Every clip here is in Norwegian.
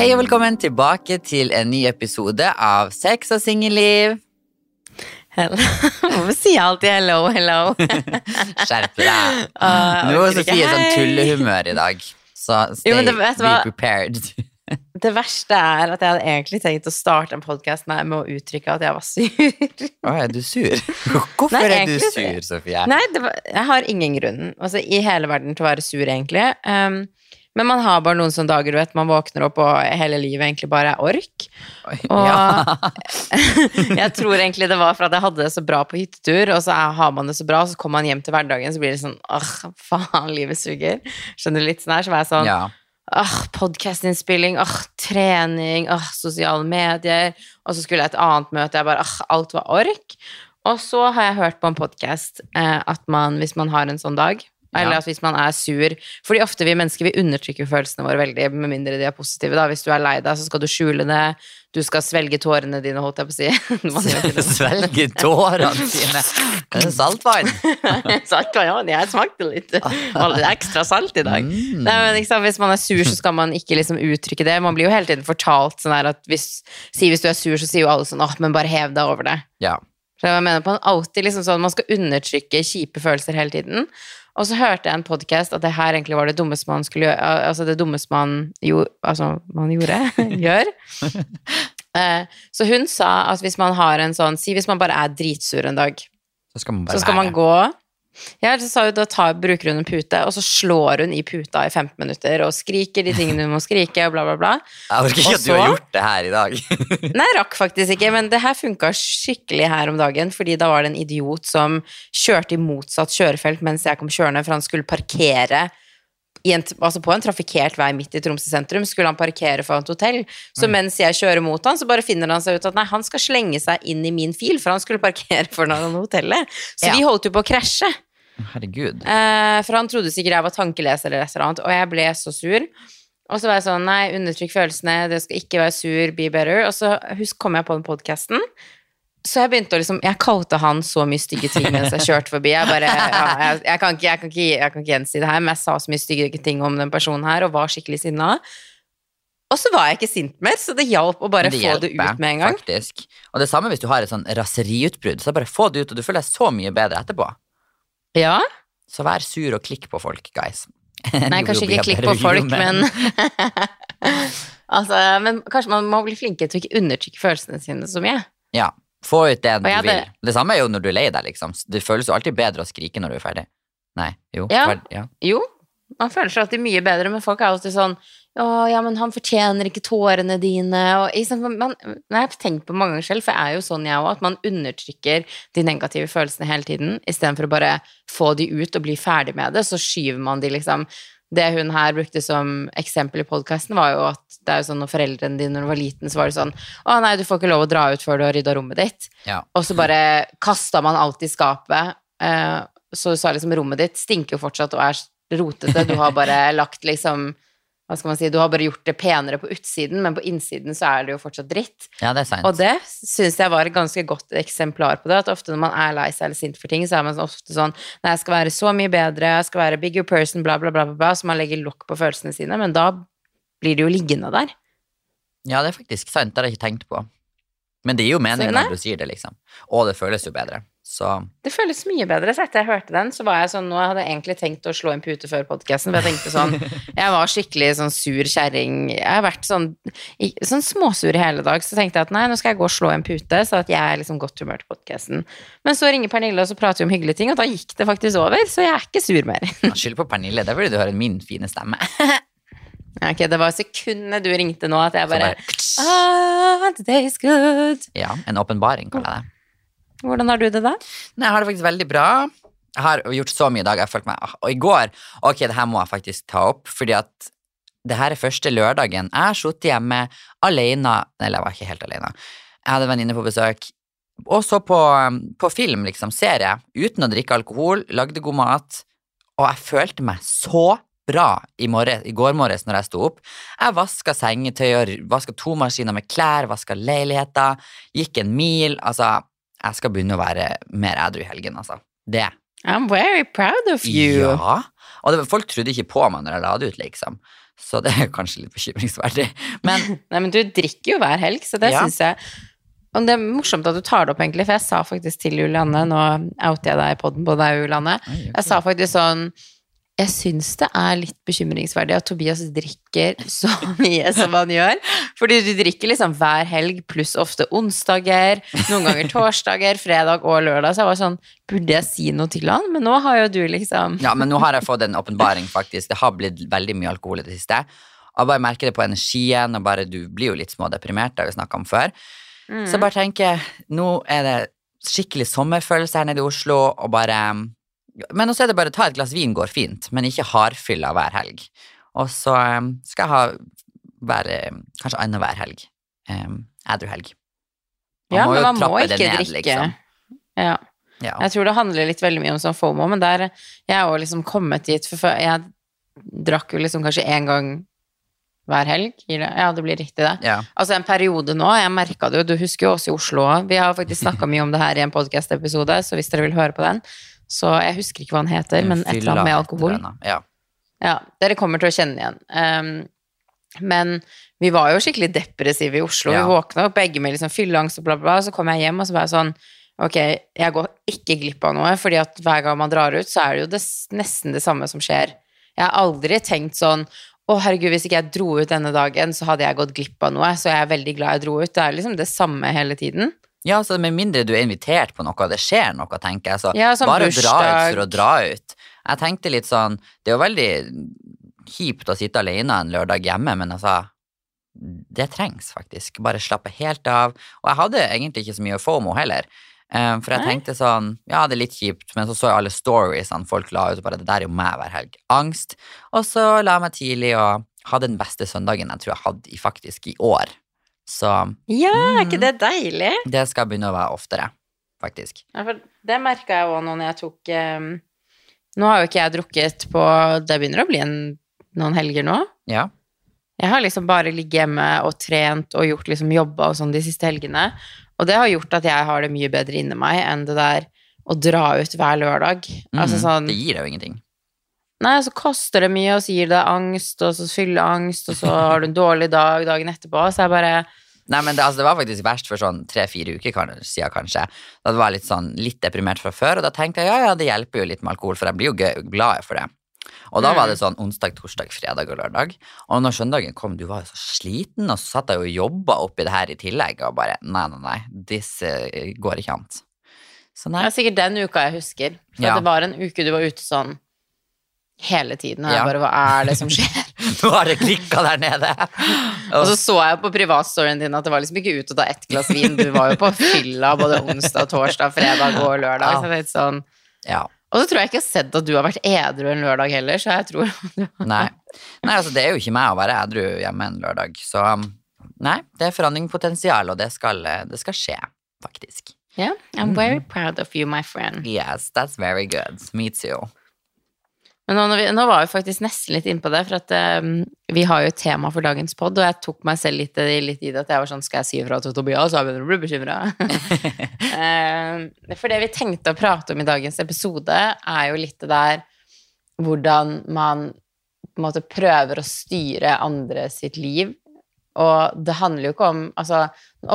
Hei og velkommen tilbake til en ny episode av Sex og singelliv. Hvorfor sier jeg alltid hello, hello? Skjerp deg. Nå er. Sofie i sånn tullehumør i dag, så stay, Jo, det- be prepared. Det verste er at jeg hadde egentlig tenkt å starte en podkast med å uttrykke at jeg var sur. Å, er du sur? Hvorfor Nei, er du sur, Sofie? Nei, var, jeg har ingen grunn altså, i hele verden til å være sur, egentlig. Um, men man har bare noen sånne dager, du vet, man våkner opp og hele livet egentlig bare er ork. Og- ja. jeg tror egentlig det var for at jeg hadde det så bra på hyttetur, og så har man det så bra, og så kommer man hjem til hverdagen, så blir det sånn åh, faen, livet suger. Skjønner du litt sånn her? Så var jeg sånn ja. Åh, podcastinnspilling, åh, trening, åh, sosiale medier. Og så skulle jeg et annet møte, jeg bare, åh, alt var ork. Og så har jeg hørt på en podkast eh, at man, hvis man har en sånn dag, eller Ja. at hvis man er sur Fordi ofte vi mennesker vi undertrykker følelsene våre veldig, med mindre de er positive. da. Hvis du er lei deg, så skal du skjule det. Du skal svelge tårene dine, holdt jeg på å si. Det. Svelge tårene. Det er saltvann. Sagt, ja, jeg smakte litt, Det er ekstra salt i dag. Mm. Nei, men liksom. Hvis man er sur, så skal man ikke liksom uttrykke det. Man blir jo hele tiden fortalt sånn her at hvis, si hvis du er sur, så sier jo alle sånn åh, men bare hev deg over det. Ja. Så jeg mener på en alltid liksom sånn, Man skal undertrykke kjipe følelser hele tiden. Og så hørte jeg en podkast at det her egentlig var det dummeste man skulle gjøre. Altså det dummeste man, jo, altså, man gjorde. gjør. Eh, Så hun sa at hvis man har en sånn Si hvis man bare er dritsur en dag, Så skal man så skal man gå ja, så sa hun da tar, bruker hun en pute, og så slår hun i puta i 15 minutter og skriker de tingene hun må skrike, og bla, bla, bla. Jeg orker ikke at du har gjort det her i dag. Nei, rakk faktisk ikke, men det her funka skikkelig her om dagen, fordi da var det en idiot som kjørte i motsatt kjørefelt mens jeg kom kjørende, for han skulle parkere i en, altså på en trafikkert vei midt i Tromsø sentrum, skulle han parkere foran et hotell. Så mens jeg kjører mot han, så bare finner han seg ut at nei, han skal slenge seg inn i min fil, for han skulle parkere foran hotellet. Så Ja. vi holdt jo på å krasje. Herregud. Eh, for han trodde sikkert jeg var tankeleser eller et eller annet, og jeg ble så sur. Og så var jeg sånn, nei, undertrykk følelsene, det skal ikke være sur, be better. Og så husk, kom jeg på den podcasten. Så jeg begynte å liksom, jeg kalte han så mye stygge ting mens jeg kjørte forbi. Jeg bare, ja, jeg, jeg, kan ikke, jeg, kan ikke, jeg kan ikke gjensi det her, men jeg sa så mye stygge ting om den personen her, og var skikkelig sinna. Og så var jeg ikke sint mer, så det hjalp å bare det få det ut med en gang. Faktisk. Og det samme hvis du har et sånn raseriutbrudd, så bare få det ut, og du føler deg så mye bedre etterpå. Ja, Så vær sur og klikk på folk, guys. Nei, kanskje ikke klikk på folk, men Altså, men kanskje man må bli flinkere til å ikke undertrykke følelsene sine så mye. Ja. Få ut det du vil. Det samme er jo når du er lei deg, liksom. Det føles jo alltid bedre å skrike når du er ferdig. Nei, jo. Ja. ferd- ja. Jo, man føler seg alltid mye bedre, men folk er alltid sånn å, ja, men han fortjener ikke tårene dine. Og, liksom, man, jeg har tenkt på mange ganger selv, for jeg er jo sånn jeg òg, at man undertrykker de negative følelsene hele tiden, istedenfor å bare få de ut og bli ferdig med det, så skyver man de liksom Det hun her brukte som eksempel i podkasten, var jo at det er jo sånn når foreldrene dine når du var liten, så var det sånn Å nei, du får ikke lov å dra ut før du har rydda rommet ditt. Ja. Og så bare kasta man alt i skapet. Eh, så du sa liksom rommet ditt stinker jo fortsatt og er rotete. Du har bare lagt liksom Hva skal man si, du har bare gjort det penere på utsiden, men på innsiden så er det jo fortsatt dritt. ja, det er sant. Og det syns jeg var et ganske godt eksemplar på det. At ofte når man er lei seg eller sint for ting, så er man ofte sånn Nei, jeg skal være så mye bedre, jeg skal være bigger person, bla, bla, bla, bla, bla. Så man legger lokk på følelsene sine. Men da blir det jo liggende der. Ja, det er faktisk sant. Det har jeg ikke tenkt på. Men det gir jo mening når du sier det, liksom. Og det føles jo bedre. Så Det føles mye bedre. Så etter jeg hørte den, så var jeg sånn Nå hadde jeg egentlig tenkt å slå en pute før podkasten, for jeg tenkte sånn Jeg var skikkelig sånn sur kjerring. Jeg har vært sånn, sånn småsur i hele dag. Så tenkte jeg at nei, nå skal jeg gå og slå en pute, så at jeg er liksom godt humør til podkasten. Men så ringer Pernille, og så prater vi om hyggelige ting, og da gikk det faktisk over, så jeg er ikke sur mer. skyld på Pernille. Det er fordi du hører min fine stemme. Ok, Det var sekundet du ringte nå, at jeg bare- ah, Today's good. Ja, en åpenbaring, kaller jeg det. Hvordan har du det, da? Nei, jeg har det faktisk veldig bra. Jeg har gjort så mye i dag. Jeg har følt meg ah, Og i går Ok, det her må jeg faktisk ta opp, fordi at det her er første lørdagen. Jeg har sittet hjemme alene Eller jeg var ikke helt alene. Jeg hadde en venninne på besøk. Og så på, på film, liksom, serie, uten å drikke alkohol, lagde god mat. Og jeg følte meg så bra i, morges, i går morges når jeg sto opp. Jeg vaska sengetøy, vaska to maskiner med klær, vaska leiligheter, gikk en mil. Altså, jeg skal begynne å være mer edru i helgen, altså. Det I'm very proud of you. Ja. Og det, folk trodde ikke på meg når jeg la det ut, liksom. Så det er kanskje litt bekymringsverdig. Men Nei, men du drikker jo hver helg, så det Ja. syns jeg Og det er morsomt at du tar det opp, egentlig, for jeg sa faktisk til Julianne Nå outer jeg deg i poden på deg, Julianne. Jeg sa faktisk sånn Jeg syns det er litt bekymringsverdig at Tobias drikker så mye som han gjør. Fordi du drikker liksom hver helg, pluss ofte onsdager, noen ganger torsdager, fredag og lørdag. Så jeg var sånn Burde jeg si noe til han? Men nå har jo du liksom Ja, men nå har jeg fått en åpenbaring, faktisk. Det har blitt veldig mye alkohol i det siste. Og jeg bare merker det på energien, og bare du blir jo litt smådeprimert, det har vi snakka om før. Så jeg bare tenker, nå er det skikkelig sommerfølelse her nede i Oslo, og bare Men også er det bare ta et glass vin går fint, men ikke hardfylla hver helg. Og så um, skal jeg ha hver, um, kanskje annenhver helg. Um, Ædru-helg. Ja, men man må ikke ned, drikke. liksom. Ja. Ja. Jeg tror det handler litt veldig mye om sånn FOMO, men der jeg er jo liksom kommet dit for før Jeg drakk jo liksom kanskje én gang hver helg. Ja, det blir riktig, det. ja. Altså en periode nå, jeg merka det jo, du husker jo oss i Oslo òg. Vi har faktisk snakka mye om det her i en podkast-episode, så hvis dere vil høre på den Så jeg husker ikke hva han heter, men et eller annet med alkohol. Ja. Ja, dere kommer til å kjenne igjen. Um, men vi var jo skikkelig depressive i Oslo. Ja. Vi våkna opp begge med liksom fylleangst og bla, bla, bla. Så kom jeg hjem og så var jeg sånn Ok, jeg går ikke glipp av noe, fordi at hver gang man drar ut, så er det jo det, nesten det samme som skjer. Jeg har aldri tenkt sånn å, herregud, hvis ikke jeg dro ut denne dagen, så hadde jeg gått glipp av noe. Så jeg er veldig glad jeg dro ut. Det er liksom det samme hele tiden. Ja, så med mindre du er invitert på noe, det skjer noe, tenker jeg. Så Ja, sånn bare å dra ut bursdag. for å dra ut. Jeg tenkte litt sånn Det er jo veldig kjipt å sitte alene en lørdag hjemme, men altså Det trengs faktisk. Bare slappe helt av. Og jeg hadde egentlig ikke så mye FOMO heller. Eh, For jeg Nei. tenkte sånn Ja, det er litt kjipt, men så så jeg alle storiesene folk la ut, og bare Det der er jo meg hver helg. Angst. Og så la jeg meg tidlig og hadde den beste søndagen jeg tror jeg hadde faktisk i år. Så Ja, er ikke det deilig? det skal begynne å være oftere, faktisk. Ja, for det merka jeg òg nå når jeg tok um, Nå har jo ikke jeg drukket på Det begynner å bli en, noen helger nå. Ja. Jeg har liksom bare ligget hjemme og trent og gjort liksom jobba og sånn de siste helgene. Og det har gjort at jeg har det mye bedre inni meg enn det der å dra ut hver lørdag. Altså Mhm, sånn Det gir deg jo ingenting. Nei, så koster det mye, og så gir det angst, og så fyller angst, og så har du en dårlig dag dagen etterpå. Så jeg bare Nei, men det, altså, det var faktisk verst for sånn tre-fire uker kan- siden, kanskje. Da var jeg litt sånn litt deprimert fra før, og da tenkte jeg ja, ja, det hjelper jo litt med alkohol, for jeg blir jo gøy, glad for det. Og da var det sånn onsdag, torsdag, fredag og lørdag. Og når søndagen kom, du var jo så sliten, og så satt jeg og jobba oppi det her i tillegg, og bare nei, nei, nei, disse går ikke an. Så nei. Det er sikkert den uka jeg husker. For Ja. det var en uke du var ute sånn hele tiden, og jeg Ja. bare Hva er det som skjer? Nå har det klikka der nede. Og så så jeg på privatstoryen din at det var liksom ikke ut å ta ett glass vin, du var jo på fylla både onsdag, torsdag, fredag og lørdag. Ja. Så sånn Ja. Og så tror jeg ikke jeg har sett at du har vært edru en lørdag heller, så jeg tror Nei. nei, altså det er jo ikke meg å være edru hjemme en lørdag, så um, nei, det er forandringspotensial, og det skal, eh, det skal skje, faktisk. Yeah, I'm very proud of you, my friend. Yes, that's very good. Me too. Men nå, vi, nå var vi faktisk nesten litt inne på det, for at um, vi har jo et tema for dagens pod, og jeg tok meg selv litt, i- litt i det at jeg var sånn Skal jeg si ifra til Tobias, så begynner å bli bekymra? for det vi tenkte å prate om i dagens episode, er jo litt det der hvordan man på en måte prøver å styre andre sitt liv. Og det handler jo ikke om Altså,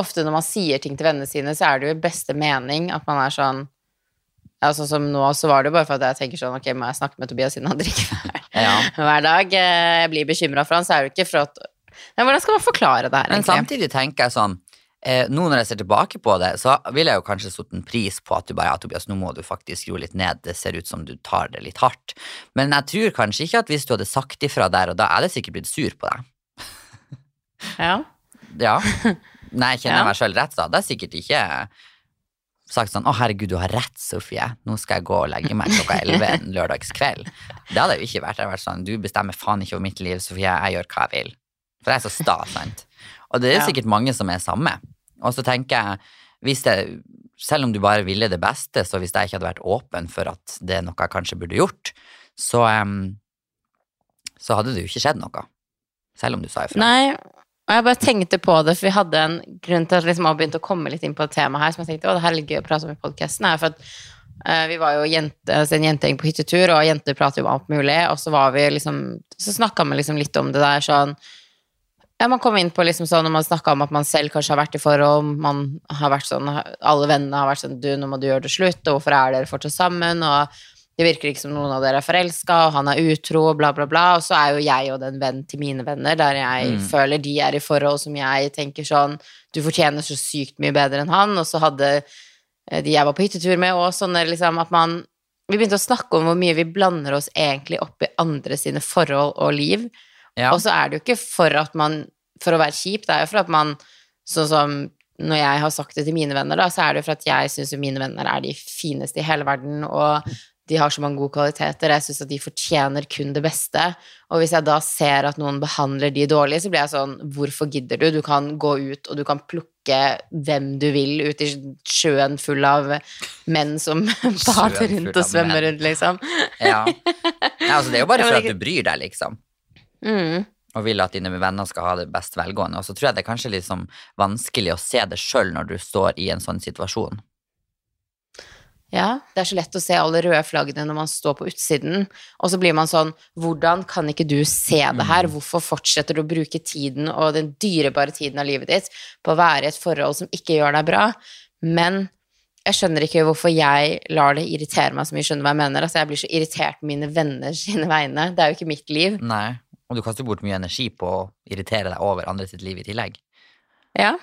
ofte når man sier ting til vennene sine, så er det jo i beste mening at man er sånn Altså som nå, så var det jo bare for at jeg tenker sånn Ok, må jeg snakke med Tobias siden han drikker hver, Ja. hver dag? Eh, Jeg blir bekymra for han, så er det ikke for at Nei, hvordan skal man forklare det her, Men egentlig? samtidig tenker jeg sånn eh, Nå når jeg ser tilbake på det, så ville jeg jo kanskje satt en pris på at du bare ja, Tobias, nå må du faktisk roe litt ned. Det ser ut som du tar det litt hardt. Men jeg tror kanskje ikke at hvis du hadde sagt ifra der og da, jeg hadde sikkert blitt sur på deg. Ja. Ja. Nei, kjenner Ja. meg sjøl rett, da? Det er sikkert ikke sagt sånn 'Å, herregud, du har rett, Sofie. Nå skal jeg gå og legge meg klokka 11 en lørdagskveld'. Det hadde jo ikke vært. Jeg hadde vært sånn 'Du bestemmer faen ikke over mitt liv, Sofie. Jeg gjør hva jeg vil'. For jeg er så sta, sant. Og det er sikkert mange som er samme. Og så tenker jeg, hvis det selv om du bare ville det beste, så hvis jeg ikke hadde vært åpen for at det er noe jeg kanskje burde gjort, så, um, så hadde det jo ikke skjedd noe. Selv om du sa ifra. Nei, og jeg bare tenkte på det, for vi hadde en grunn til at liksom jeg begynte å komme litt inn på et tema her som jeg tenkte, å, det her er litt gøy å prate om i podcasten, er for at Eh, Vi var jo jente, altså en jentegjeng på hyttetur, og jenter prater jo om alt mulig, og så var vi liksom Så snakka vi liksom litt om det der sånn ja, Man kom inn på liksom sånn, når man snakka om at man selv kanskje har vært i forhold, man har vært sånn Alle vennene har vært sånn Du, nå må du gjøre det slutt, og hvorfor er dere fortsatt sammen? Og det virker ikke som noen av dere er forelska, og han er utro, bla, bla, bla. Og så er jo jeg og den venn til mine venner, der jeg Mm. føler de er i forhold som jeg tenker sånn Du fortjener så sykt mye bedre enn han. Og så hadde eh, de jeg var på hyttetur med, og sånne liksom at man Vi begynte å snakke om hvor mye vi blander oss egentlig opp i andre sine forhold og liv. Ja. Og så er det jo ikke for at man For å være kjip, det er jo for at man Sånn som når jeg har sagt det til mine venner, da, så er det jo for at jeg syns jo mine venner er de fineste i hele verden, og de har så mange gode kvaliteter. Jeg syns at de fortjener kun det beste. Og hvis jeg da ser at noen behandler de dårlig, så blir jeg sånn Hvorfor gidder du? Du kan gå ut, og du kan plukke hvem du vil ut i sjøen full av menn som bader rundt og svømmer rundt, liksom. Ja. ja, altså det er jo bare for at du bryr deg, liksom. Mm. Og vil at dine venner skal ha det best velgående. Og så tror jeg det er kanskje litt liksom vanskelig å se det sjøl når du står i en sånn situasjon. Ja, det er så lett å se alle røde flaggene når man står på utsiden, og så blir man sånn Hvordan kan ikke du se det her? Hvorfor fortsetter du å bruke tiden og den dyrebare tiden av livet ditt på å være i et forhold som ikke gjør deg bra? Men jeg skjønner ikke hvorfor jeg lar det irritere meg så mye. Skjønner hva jeg mener? Altså, jeg blir så irritert på mine venner sine vegne. Det er jo ikke mitt liv. Nei. Og du kaster bort mye energi på å irritere deg over andre sitt liv i tillegg. Ja.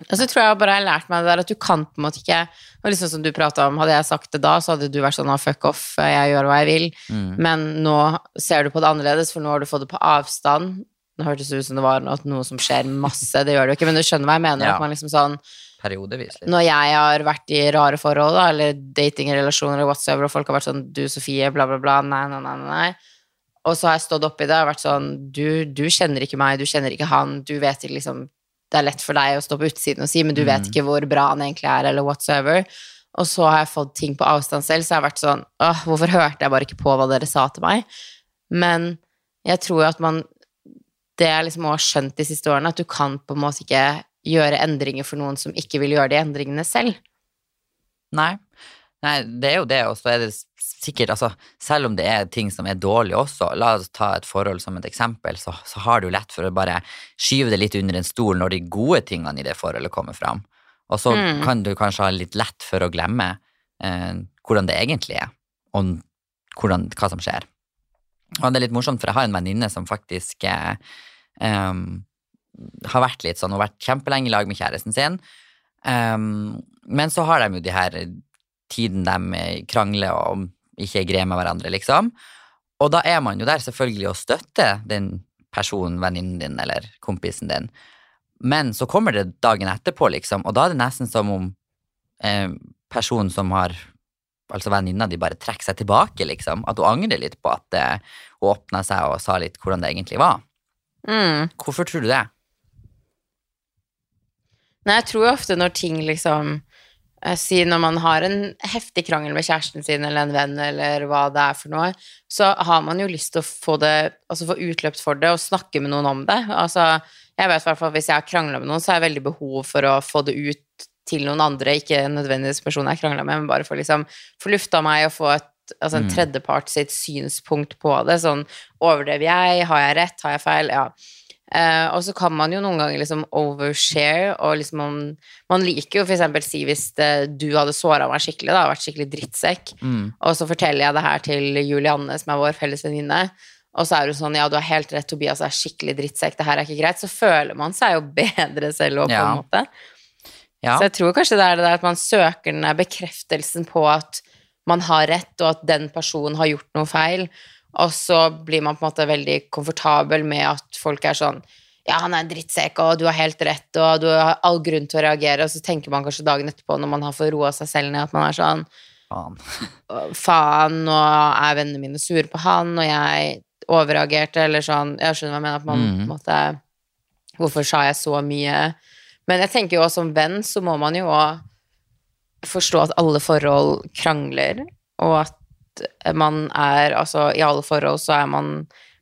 Og så tror jeg bare jeg har lært meg det der at du kan på en måte ikke og liksom som du prata om, Hadde jeg sagt det da, så hadde du vært sånn ah, fuck off, jeg gjør hva jeg vil. Mm. Men nå ser du på det annerledes, for nå har du fått det på avstand. Nå hørtes det ut som det var noe, noe som skjer masse, det gjør det jo ikke, men du skjønner hva jeg mener. Ja. At man liksom sånn Periodevis. Liksom. Når jeg har vært i rare forhold, da, eller datingrelasjoner eller whatsoever, og folk har vært sånn du, Sofie, bla, bla, bla, nei, nei, nei, nei. Og så har jeg stått oppi det og vært sånn du, du kjenner ikke meg, du kjenner ikke han, du vet ikke liksom Det er lett for deg å stå på utsiden og si, men du vet Mm. ikke hvor bra han egentlig er, eller whatsoever. Og så har jeg fått ting på avstand selv, så jeg har vært sånn åh, hvorfor hørte jeg bare ikke på hva dere sa til meg? Men jeg tror jo at man Det jeg liksom har skjønt de siste årene, at du kan på en måte ikke gjøre endringer for noen som ikke vil gjøre de endringene selv. Nei. Nei, det er jo det, og så er det sikkert Altså, selv om det er ting som er dårlige også, la oss ta et forhold som et eksempel, så, så har du lett for å bare skyve det litt under en stol når de gode tingene i det forholdet kommer fram. Og så Mm. kan du kanskje ha litt lett for å glemme eh, hvordan det egentlig er, og hvordan, hva som skjer. Og det er litt morsomt, for jeg har en venninne som faktisk eh, um, har vært litt sånn, hun har vært kjempelenge i lag med kjæresten sin, Um, men så har de jo de her tiden de krangler og ikke er greie med hverandre, liksom. Og da er man jo der selvfølgelig å støtte den personen, venninnen din eller kompisen din. Men så kommer det dagen etterpå, liksom, og da er det nesten som om eh, personen som har Altså venninna di bare trekker seg tilbake, liksom. At hun angrer litt på at eh, hun åpna seg og sa litt hvordan det egentlig var. Mm. Hvorfor tror du det? Nei, jeg tror ofte når ting liksom eh, Si når man har en heftig krangel med kjæresten sin eller en venn eller hva det er for noe, så har man jo lyst til å få det Altså få utløpt for det og snakke med noen om det. Altså, jeg vet i hvis jeg har krangla med noen, så har jeg veldig behov for å få det ut til noen andre, ikke nødvendigvis personen jeg krangla med, men bare for liksom få lufta meg og få et Altså en Mm. tredjepart sitt synspunkt på det. Sånn overdrev jeg? Har jeg rett? Har jeg feil? Ja. Eh, og så kan man jo noen ganger liksom overshare, og liksom man, man liker jo eksempel si hvis det, du hadde såra meg skikkelig, da, vært skikkelig drittsekk, Mm. og så forteller jeg det her til Julianne, som er vår felles venninne, og så er hun sånn, ja, du har helt rett, Tobias er skikkelig drittsekk, det her er ikke greit, så føler man seg jo bedre selv òg, på Ja. en måte. Ja. Så jeg tror kanskje det er det der at man søker den bekreftelsen på at man har rett, og at den personen har gjort noe feil, og så blir man på en måte veldig komfortabel med at folk er sånn ja, han er en drittsekk, og du har helt rett, og du har all grunn til å reagere, og så tenker man kanskje dagen etterpå, når man har fått roa seg selv ned, at man er sånn Faen. faen, nå er vennene mine sure på han, og jeg overreagerte, eller sånn Jeg skjønner hva jeg mener, at man mm. måte Hvorfor sa jeg så mye? Men jeg tenker jo også som venn så må man jo òg forstå at alle forhold krangler, og at man er Altså, i alle forhold så er man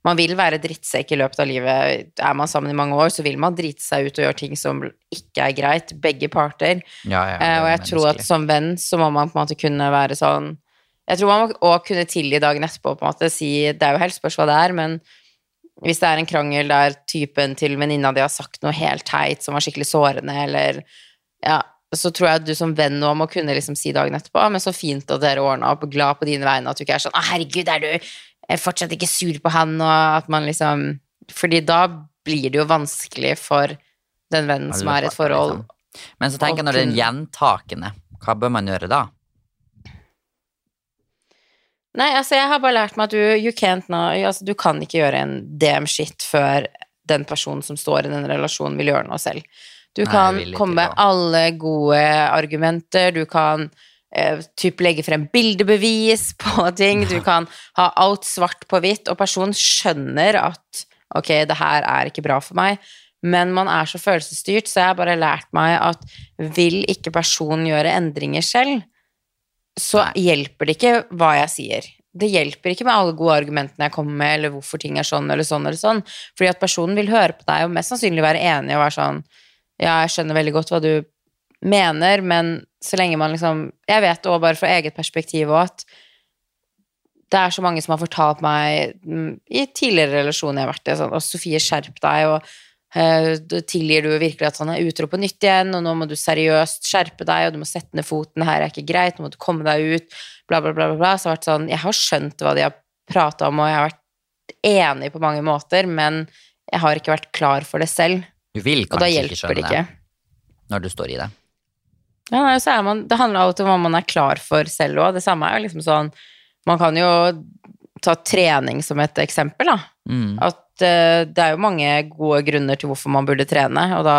man vil være drittsekk i løpet av livet. Er man sammen i mange år, så vil man drite seg ut og gjøre ting som ikke er greit. Begge parter. Ja, ja, Eh, og jeg tror at som venn så må man på en måte kunne være sånn Jeg tror man må også kunne tilgi dagen etterpå på en måte si Det er jo helt spørs hva det er, men hvis det er en krangel der typen til venninna di har sagt noe helt teit som var skikkelig sårende, eller Ja, så tror jeg at du som venn nå må kunne liksom si dagen etterpå Men så fint at dere ordna opp, glad på dine vegne, at du ikke er sånn Å, herregud, er du er fortsatt ikke sur på han, og at man liksom Fordi da blir det jo vanskelig for den vennen som er i et forhold, Liksom. Men så tenker jeg når det er gjentakende, hva bør man gjøre da? Nei, altså jeg har bare lært meg at du, you can't now, altså du kan ikke gjøre en damn shit før den personen som står i den relasjonen vil gjøre noe selv. Du Nei, kan komme med alle gode argumenter, du kan eh, typ legge frem bildebevis på ting, du kan ha alt svart på hvitt, og personen skjønner at ok, det her er ikke bra for meg, men man er så følelsesstyrt, så jeg har bare lært meg at vil ikke personen gjøre endringer selv, så hjelper det ikke hva jeg sier. Det hjelper ikke med alle gode argumentene jeg kommer med, eller hvorfor ting er sånn eller sånn eller sånn, fordi at personen vil høre på deg og mest sannsynlig være enig og være sånn Ja, jeg skjønner veldig godt hva du mener, men så lenge man liksom Jeg vet òg bare fra eget perspektiv òg at det er så mange som har fortalt meg mm, i tidligere relasjoner jeg har vært i, sånn, og Sofie, skjerp deg, og uh, tilgir du virkelig at han er utro på nytt igjen, og nå må du seriøst skjerpe deg, og du må sette ned foten, her er ikke greit, nå må du komme deg ut, bla, bla, bla, bla. Så har det vært sånn, jeg har skjønt hva de har prata om, og jeg har vært enig på mange måter, men jeg har ikke vært klar for det selv, Du vil kanskje ikke skjønne det ikke. når du står i det. Ja, nei, så man, det handler alltid om hva man er klar for selv òg. Det samme er jo liksom sånn Man kan jo ta trening som et eksempel, da. Mm. At uh, det er jo mange gode grunner til hvorfor man burde trene, og da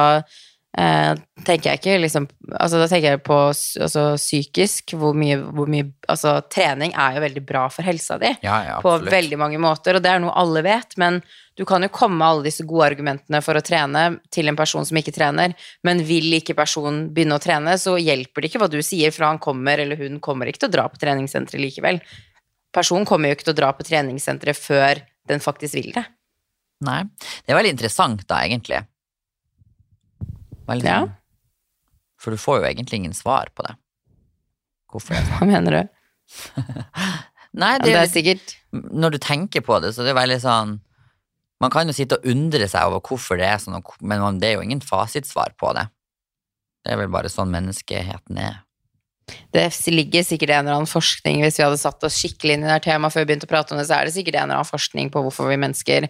eh, tenker jeg ikke liksom Altså da tenker jeg på altså, psykisk, hvor mye, hvor mye Altså trening er jo veldig bra for helsa di Ja, ja, på veldig mange måter, og det er noe alle vet, men du kan jo komme med alle disse gode argumentene for å trene til en person som ikke trener, men vil ikke personen begynne å trene, så hjelper det ikke hva du sier, for han kommer eller hun kommer ikke til å dra på treningssenteret likevel. Personen kommer jo ikke til å dra på treningssenteret før den faktisk vil det. Nei. Det er veldig interessant, da, egentlig. Veldig, Ja. For du får jo egentlig ingen svar på det. Hvorfor det sånn. Hva mener du? Nei, Ja, det det er er sikkert når du tenker på det, så det er veldig sånn Man kan jo sitte og undre seg over hvorfor det er sånn, men det er jo ingen fasitsvar på det. Det er vel bare sånn menneskeheten er. Det ligger sikkert en eller annen forskning Hvis vi hadde satt oss skikkelig inn i det her temaet før vi begynte å prate om det, så er det sikkert en eller annen forskning på hvorfor vi mennesker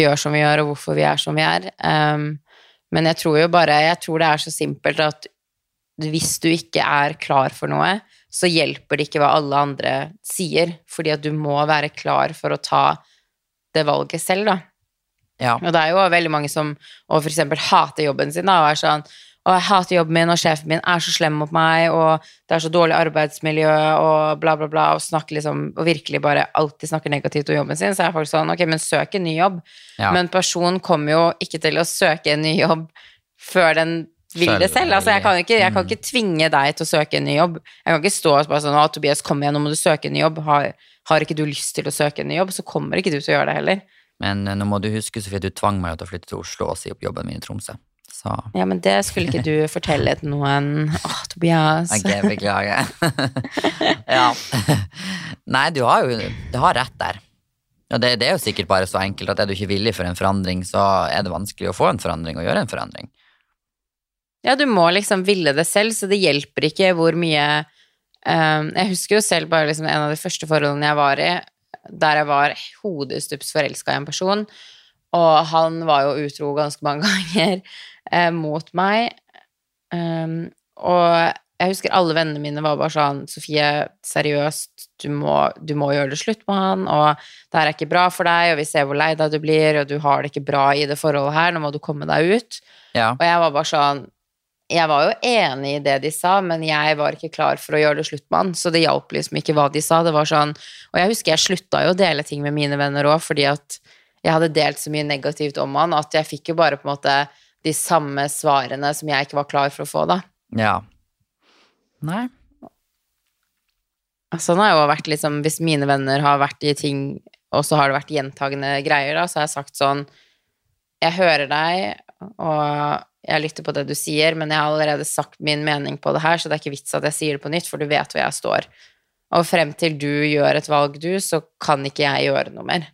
gjør som vi gjør, og hvorfor vi er som vi er. Um, men jeg tror jo bare Jeg tror det er så simpelt at hvis du ikke er klar for noe, så hjelper det ikke hva alle andre sier, fordi at du må være klar for å ta det valget selv, da. Ja. Og det er jo veldig mange som og for eksempel hater jobben sin da, og er sånn og jeg hater jobben min, og sjefen min er så slem mot meg, og det er så dårlig arbeidsmiljø, og bla, bla, bla, og snakker liksom, og virkelig bare alltid snakker negativt om jobben sin, så er folk sånn, ok, men søk en ny jobb. Ja. Men personen kommer jo ikke til å søke en ny jobb før den vil det Selv, selv. Altså, jeg kan, ikke, jeg kan ikke tvinge deg til å søke en ny jobb. Jeg kan ikke stå og bare sånn, å, Tobias, kom igjen, nå må du søke en ny jobb. Har, har ikke du lyst til å søke en ny jobb, så kommer ikke du til å gjøre det heller. Men eh, nå må du huske, Sofie, du tvang meg til å flytte til Oslo og si opp jobben min i Tromsø. Så Ja, men det skulle ikke du fortelle til noen. Åh, Tobias. Ok, beklager. ja. Nei, du har jo Du har rett der. Og det, det er jo sikkert bare så enkelt at er du ikke villig for en forandring, så er det vanskelig å få en forandring og gjøre en forandring. Ja, du må liksom ville det selv, så det hjelper ikke hvor mye um, Jeg husker jo selv bare liksom en av de første forholdene jeg var i, der jeg var hodestups forelska i en person, og han var jo utro ganske mange ganger eh, mot meg. Um, og jeg husker alle vennene mine var bare sånn Sofie, seriøst, du må, du må gjøre det slutt med han, og det her er ikke bra for deg, og vi ser hvor lei deg du blir, og du har det ikke bra i det forholdet her, nå må du komme deg ut. Ja. Og jeg var bare sånn Jeg var jo enig i det de sa, men jeg var ikke klar for å gjøre det slutt med han, så det hjalp liksom ikke hva de sa. Det var sånn Og jeg husker jeg slutta jo å dele ting med mine venner òg, fordi at jeg hadde delt så mye negativt om han at jeg fikk jo bare på en måte de samme svarene som jeg ikke var klar for å få, da. ja. Nei. Sånn har jeg jo vært liksom Hvis mine venner har vært i ting og så har det vært gjentagende greier, da, så har jeg sagt sånn Jeg hører deg, og jeg lytter på det du sier, men jeg har allerede sagt min mening på det her, så det er ikke vits at jeg sier det på nytt, for du vet hvor jeg står. Og frem til du gjør et valg, du, så kan ikke jeg gjøre noe mer.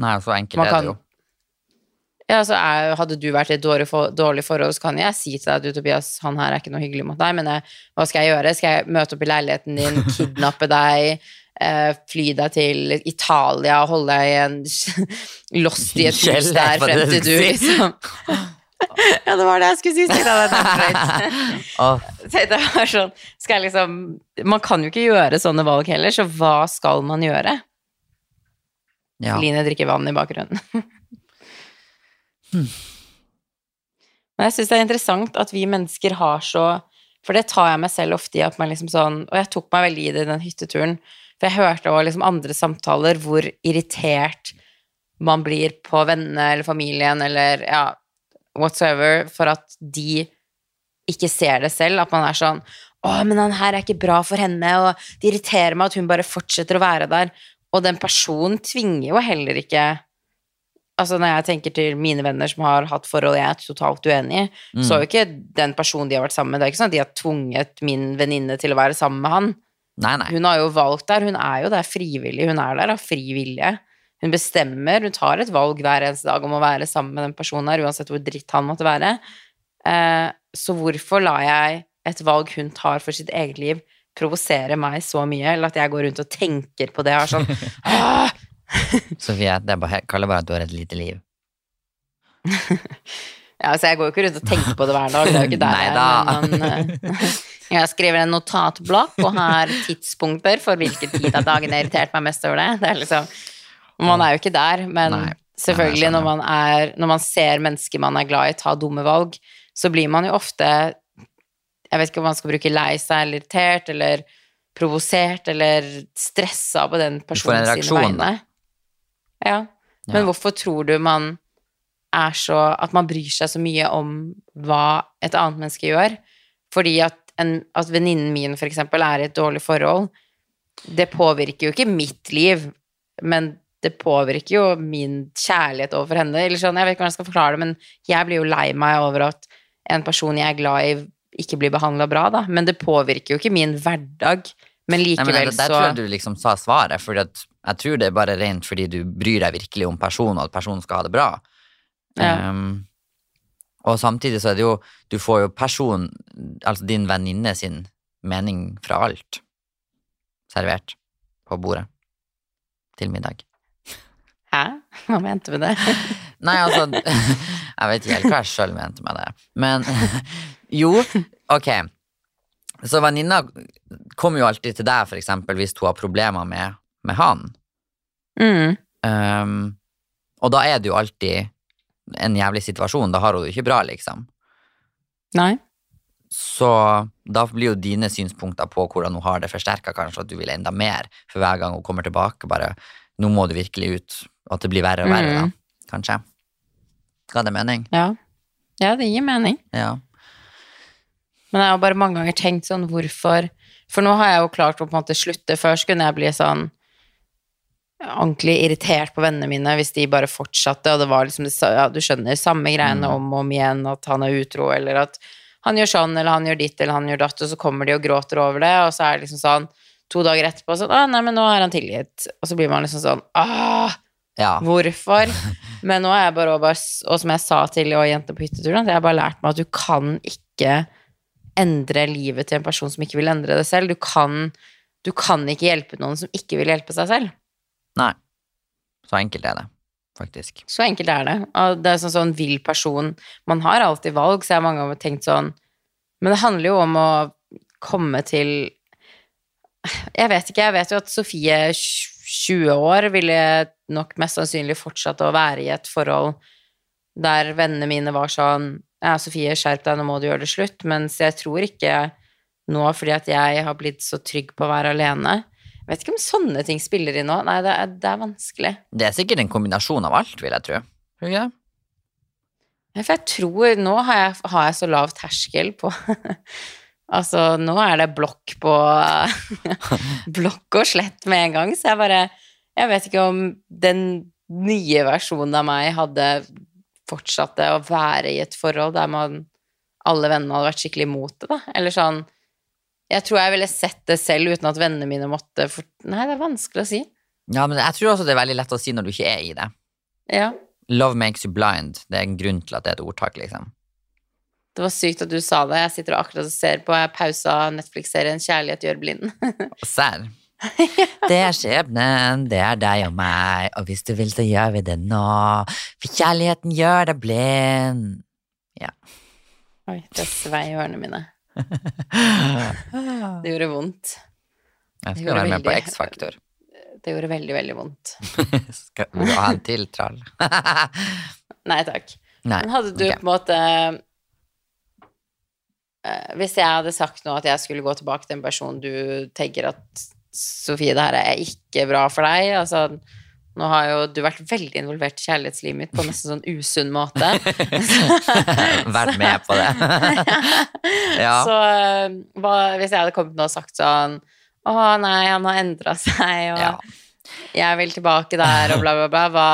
Nei, så enkelt kan, er det jo. Ja, så er, Hadde du vært i et dårlig, for, dårlig forhold, så kan jeg si til deg du, Tobias, han her er ikke noe hyggelig mot deg, men jeg, hva skal jeg gjøre? Skal jeg møte opp i leiligheten din, kidnappe deg, eh, fly deg til Italia, holde deg i en lost i et hus der frem til du liksom Ja, det var det jeg skulle si. Så det drøyt. Så det var sånn, skal jeg liksom Man kan jo ikke gjøre sånne valg heller, så hva skal man gjøre? ja. Line drikker vann i bakgrunnen. Men jeg syns det er interessant at vi mennesker har så For det tar jeg meg selv ofte i at man liksom sånn Og jeg tok meg veldig i det i den hytteturen. For jeg hørte også liksom andre samtaler hvor irritert man blir på vennene eller familien eller ja, whatsoever for at de ikke ser det selv. At man er sånn å, men han her er ikke bra for henne, og det irriterer meg at hun bare fortsetter å være der. Og den personen tvinger jo heller ikke Altså Når jeg tenker til mine venner som har hatt forhold jeg er totalt uenig i, Mm. så er jo ikke den personen de har vært sammen med Det er ikke sånn at de har tvunget min venninne til å være sammen med han. Nei, nei. Hun har jo valgt der. Hun er jo der frivillig. Hun er der av fri vilje. Hun bestemmer, hun tar et valg hver eneste dag om å være sammen med den personen her, uansett hvor dritt han måtte være. Eh, så hvorfor lar jeg et valg hun tar for sitt eget liv, provosere meg så mye, eller at jeg går rundt og tenker på det og er sånn! Sofie, det er bare, kaller bare at du har et lite liv. Ja, altså jeg går jo ikke rundt og tenker på det hver dag, det er jo ikke der jeg er, men eh, jeg skriver en notatblokk og har tidspunkter for hvilken tid av dagen jeg har irritert meg mest over det. Det er liksom Man er jo ikke der, men Nei. selvfølgelig når man er Når man ser mennesker man er glad i ta dumme valg, så blir man jo ofte Jeg vet ikke om man skal bruke lei seg eller irritert eller provosert eller stressa på den personen sine vegne. Ja. Men Ja. hvorfor tror du man er så At man bryr seg så mye om hva et annet menneske gjør? Fordi at, en, at venninnen min for eksempel er i et dårlig forhold, det påvirker jo ikke mitt liv, men det påvirker jo min kjærlighet overfor henne. Eller sånn, jeg vet ikke hvordan jeg skal forklare det, men jeg blir jo lei meg over at en person jeg er glad i, ikke blir behandla bra, da. Men det påvirker jo ikke min hverdag. Men likevel, Nei, men der, der så tror jeg du liksom sa svaret, for jeg tror det er bare rent fordi du bryr deg virkelig om personen, og at personen skal ha det bra. Ja. Um, og samtidig så er det jo Du får jo person, altså din venninne sin mening fra alt servert på bordet til middag. Hæ? Hva mente du med det? Nei, altså Jeg vet ikke helt hva jeg sjøl mente med det. Men jo, ok. Så venninna kommer jo alltid til deg, for eksempel, hvis hun har problemer med, med han. Mm. Um, og da er det jo alltid en jævlig situasjon. Da har hun det ikke bra, liksom. Nei. Så da blir jo dine synspunkter på hvordan hun har det, forsterka, kanskje at du vil enda mer for hver gang hun kommer tilbake. Bare nå må du virkelig ut, og at det blir verre og verre, Mm. da. Kanskje. Ga det mening? Ja. ja, det gir mening. Ja. Men jeg har bare mange ganger tenkt sånn, hvorfor For nå har jeg jo klart å på en måte slutte. Før så kunne jeg bli sånn ordentlig irritert på vennene mine hvis de bare fortsatte, og det var liksom ja, Du skjønner, samme greiene Mm. om og om igjen, at han er utro, eller at han gjør sånn, eller han gjør ditt, eller han gjør datt, og så kommer de og gråter over det, og så er det liksom sånn to dager etterpå sånn Å, nei, men nå er han tilgitt. Og så blir man liksom sånn Ah! Ja. Hvorfor? Men nå er jeg bare, Og som jeg sa til jentene på hytteturen, at jeg har bare lært meg at du kan ikke endre livet til en person som ikke vil endre det selv. Du kan, du kan ikke hjelpe noen som ikke vil hjelpe seg selv. Nei. Så enkelt er det, faktisk. Så enkelt er det. Og det er sånn sånn vill person Man har alltid valg, så jeg har mange ganger tenkt sånn Men det handler jo om å komme til Jeg vet ikke, jeg vet jo at Sofie, 20 år, ville nok mest sannsynlig fortsatt å være i et forhold der vennene mine var sånn Ja, Sofie, skjerp deg, nå må du gjøre det slutt. Mens jeg tror ikke nå, fordi at jeg har blitt så trygg på å være alene Jeg vet ikke om sånne ting spiller inn nå. Nei, det er, det er vanskelig. Det er sikkert en kombinasjon av alt, vil jeg tro. Tror ikke det? For jeg tror Nå har jeg, har jeg så lav terskel på Altså, nå er det blokk på Blokk og slett med en gang, så jeg bare Jeg vet ikke om den nye versjonen av meg hadde fortsatt å være i et forhold der man alle vennene hadde vært skikkelig imot det, da. Eller sånn Jeg tror jeg ville sett det selv uten at vennene mine måtte for... Nei, det er vanskelig å si. Ja, men jeg tror også det er veldig lett å si når du ikke er i det. Ja. Love makes you blind. Det er en grunn til at det er et ordtak, liksom. Det var sykt at du sa det. Jeg sitter og akkurat og ser på jeg pausa Netflix-serien 'Kjærlighet gjør blind'. Serr. Det er skjebnen, det er deg og meg, og hvis du vil, så gjør vi det nå. For kjærligheten gjør deg blind. Oi, det svei i ørene mine. Det gjorde vondt. Jeg skal være med på X-Faktor. Det gjorde veldig, veldig vondt. Skal du ha en til trall? Nei takk. Nei. Men hadde du okay. på en måte eh, Hvis jeg hadde sagt nå at jeg skulle gå tilbake til en person du tenker at Sofie, det her er ikke bra for deg. Altså, nå har jo du vært veldig involvert i kjærlighetslivet mitt på en nesten sånn usunn måte. Vært med på det. Ja. Så eh, hva, hvis jeg hadde kommet nå og sagt sånn Å nei, han har endra seg, og Ja. jeg vil tilbake der, og bla, bla, bla. Hva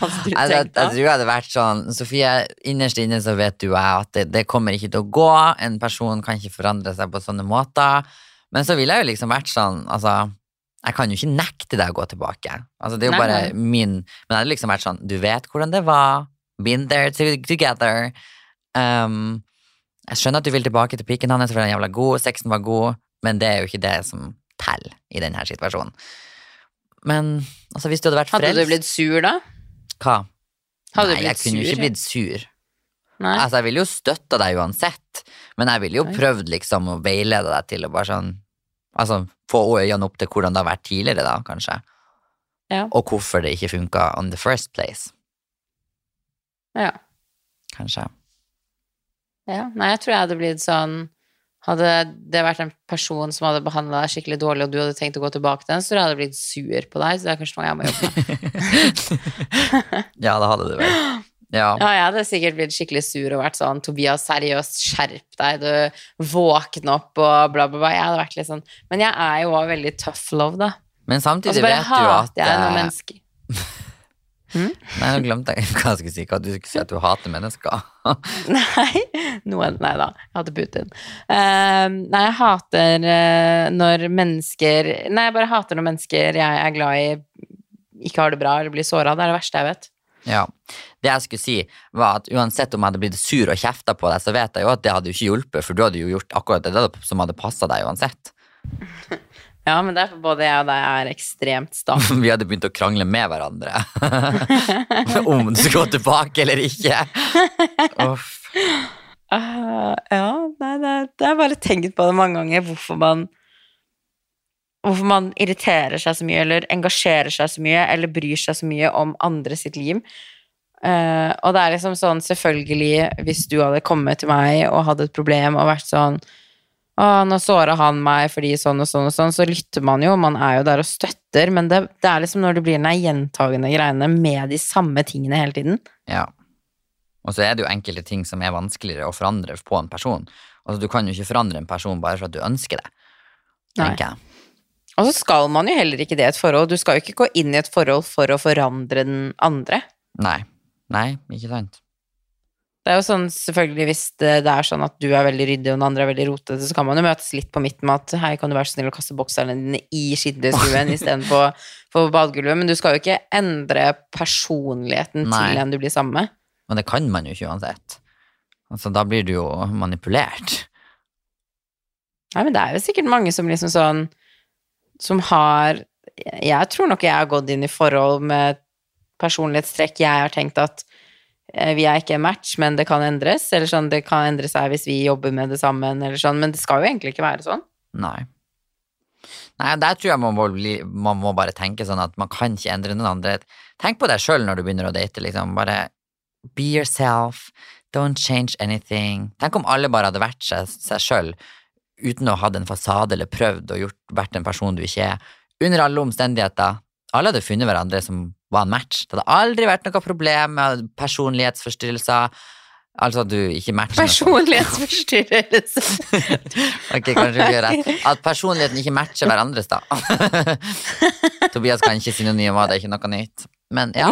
hadde du jeg, tenkt da? jeg tror jeg hadde vært sånn Sofie, innerst inne så vet du jeg at det, det kommer ikke til å gå. En person kan ikke forandre seg på sånne måter. Men så ville jeg jo liksom vært sånn Altså, jeg kan jo ikke nekte deg å gå tilbake. Altså, det er jo Nei, bare nei. min Men jeg hadde liksom vært sånn Du vet hvordan det var. Been there to, together. Um, jeg skjønner at du vil tilbake til pikken hans, for den er jævla god, sexen var god, men det er jo ikke det som teller i denne situasjonen. Men altså, hvis du hadde vært frelst Hadde du blitt sur da? Hva? Hadde Nei, jeg kunne jo ikke blitt sur. Nei? Altså, jeg ville jo støtta deg uansett, men jeg ville jo prøvd liksom å veilede deg til å bare sånn Altså, få øynene opp til hvordan det har vært tidligere, da, kanskje. Ja. Og hvorfor det ikke funka on the first place, Ja. kanskje. ja. Nei, jeg tror jeg hadde blitt sånn Hadde det vært en person som hadde behandla deg skikkelig dårlig, og du hadde tenkt å gå tilbake til den, så jeg hadde jeg blitt sur på deg. Så det er kanskje noe jeg må jobbe med. ja, det hadde du vel. Ja. Ja, jeg hadde sikkert blitt skikkelig sur og vært sånn Tobias, seriøst, skjerp deg, du våkne opp og bla, bla, bla. Jeg hadde vært litt sånn Men jeg er jo også veldig tough love, da. Men samtidig så bare vet du at hater jeg noen mennesker. mennesker. Nei, nå glemte jeg hva jeg skulle si. At du skulle si at du hater mennesker. Nei, noen, nei da, jeg hater Putin. Uh, nei, jeg hater uh, når mennesker Nei, jeg bare hater når mennesker jeg er glad i, ikke har det bra eller blir såra. Det er det verste jeg vet. Ja. Det jeg skulle si, var at uansett om jeg hadde blitt sur og kjefta på deg, så vet jeg jo at det hadde jo ikke hjulpet, for du hadde jo gjort akkurat det som hadde passa deg uansett. Ja, men derfor både jeg og deg er ekstremt sta. Vi hadde begynt å krangle med hverandre om du skulle gå tilbake eller ikke. Uff. Uh, ja, nei, det, har bare tenkt på det mange ganger, hvorfor man Hvorfor man irriterer seg så mye, eller engasjerer seg så mye, eller bryr seg så mye om andre sitt liv. Uh, og det er liksom sånn, selvfølgelig, hvis du hadde kommet til meg og hadde et problem og vært sånn å, nå såra han meg fordi sånn og sånn og sånn, så lytter man jo, man er jo der og støtter, men det, det er liksom når det blir den gjentagende greiene med de samme tingene hele tiden. Ja. Og så er det jo enkelte ting som er vanskeligere å forandre på en person. Altså, du kan jo ikke forandre en person bare for at du ønsker det, tenker jeg. Og så skal man jo heller ikke det i et forhold. Du skal jo ikke gå inn i et forhold for å forandre den andre. Nei. Nei, ikke sant. Det er jo sånn, selvfølgelig Hvis det, det er sånn at du er veldig ryddig og den andre er veldig rotete, så kan man jo møtes litt på midten med at hei, kan du være så snill å kaste bokserne dine i skinnstuen istedenfor på badegulvet. Men du skal jo ikke endre personligheten Nei. til en du blir sammen med. Men det kan man jo ikke uansett. Altså, da blir du jo manipulert. Nei, men det er jo sikkert mange som liksom sånn Som har Jeg tror nok jeg har gått inn i forhold med personlighetstrekk jeg har tenkt at eh, vi er ikke en match, men det kan endres. Eller sånn, det kan endre seg hvis vi jobber med det sammen, eller sånn. Men det skal jo egentlig ikke være sånn. Nei. Nei, der tror jeg man må, bli, man må bare tenke sånn at man kan ikke endre noen andre. Tenk på deg sjøl når du begynner å date, liksom. Bare be yourself. Don't change anything. Tenk om alle bare hadde vært seg, sjøl uten å ha hatt en fasade eller prøvd og gjort, vært en person du ikke er. Under alle omstendigheter. Alle hadde funnet hverandre som var en match. Det hadde aldri vært noe problem med personlighetsforstyrrelser. Altså at du ikke matcher. Personlighetsforstyrrelse. Ok, kanskje vi gjør rett. At personligheten ikke matcher hverandres, da. Tobias kan ikke synonymer, det er ikke noe nytt. Men ja,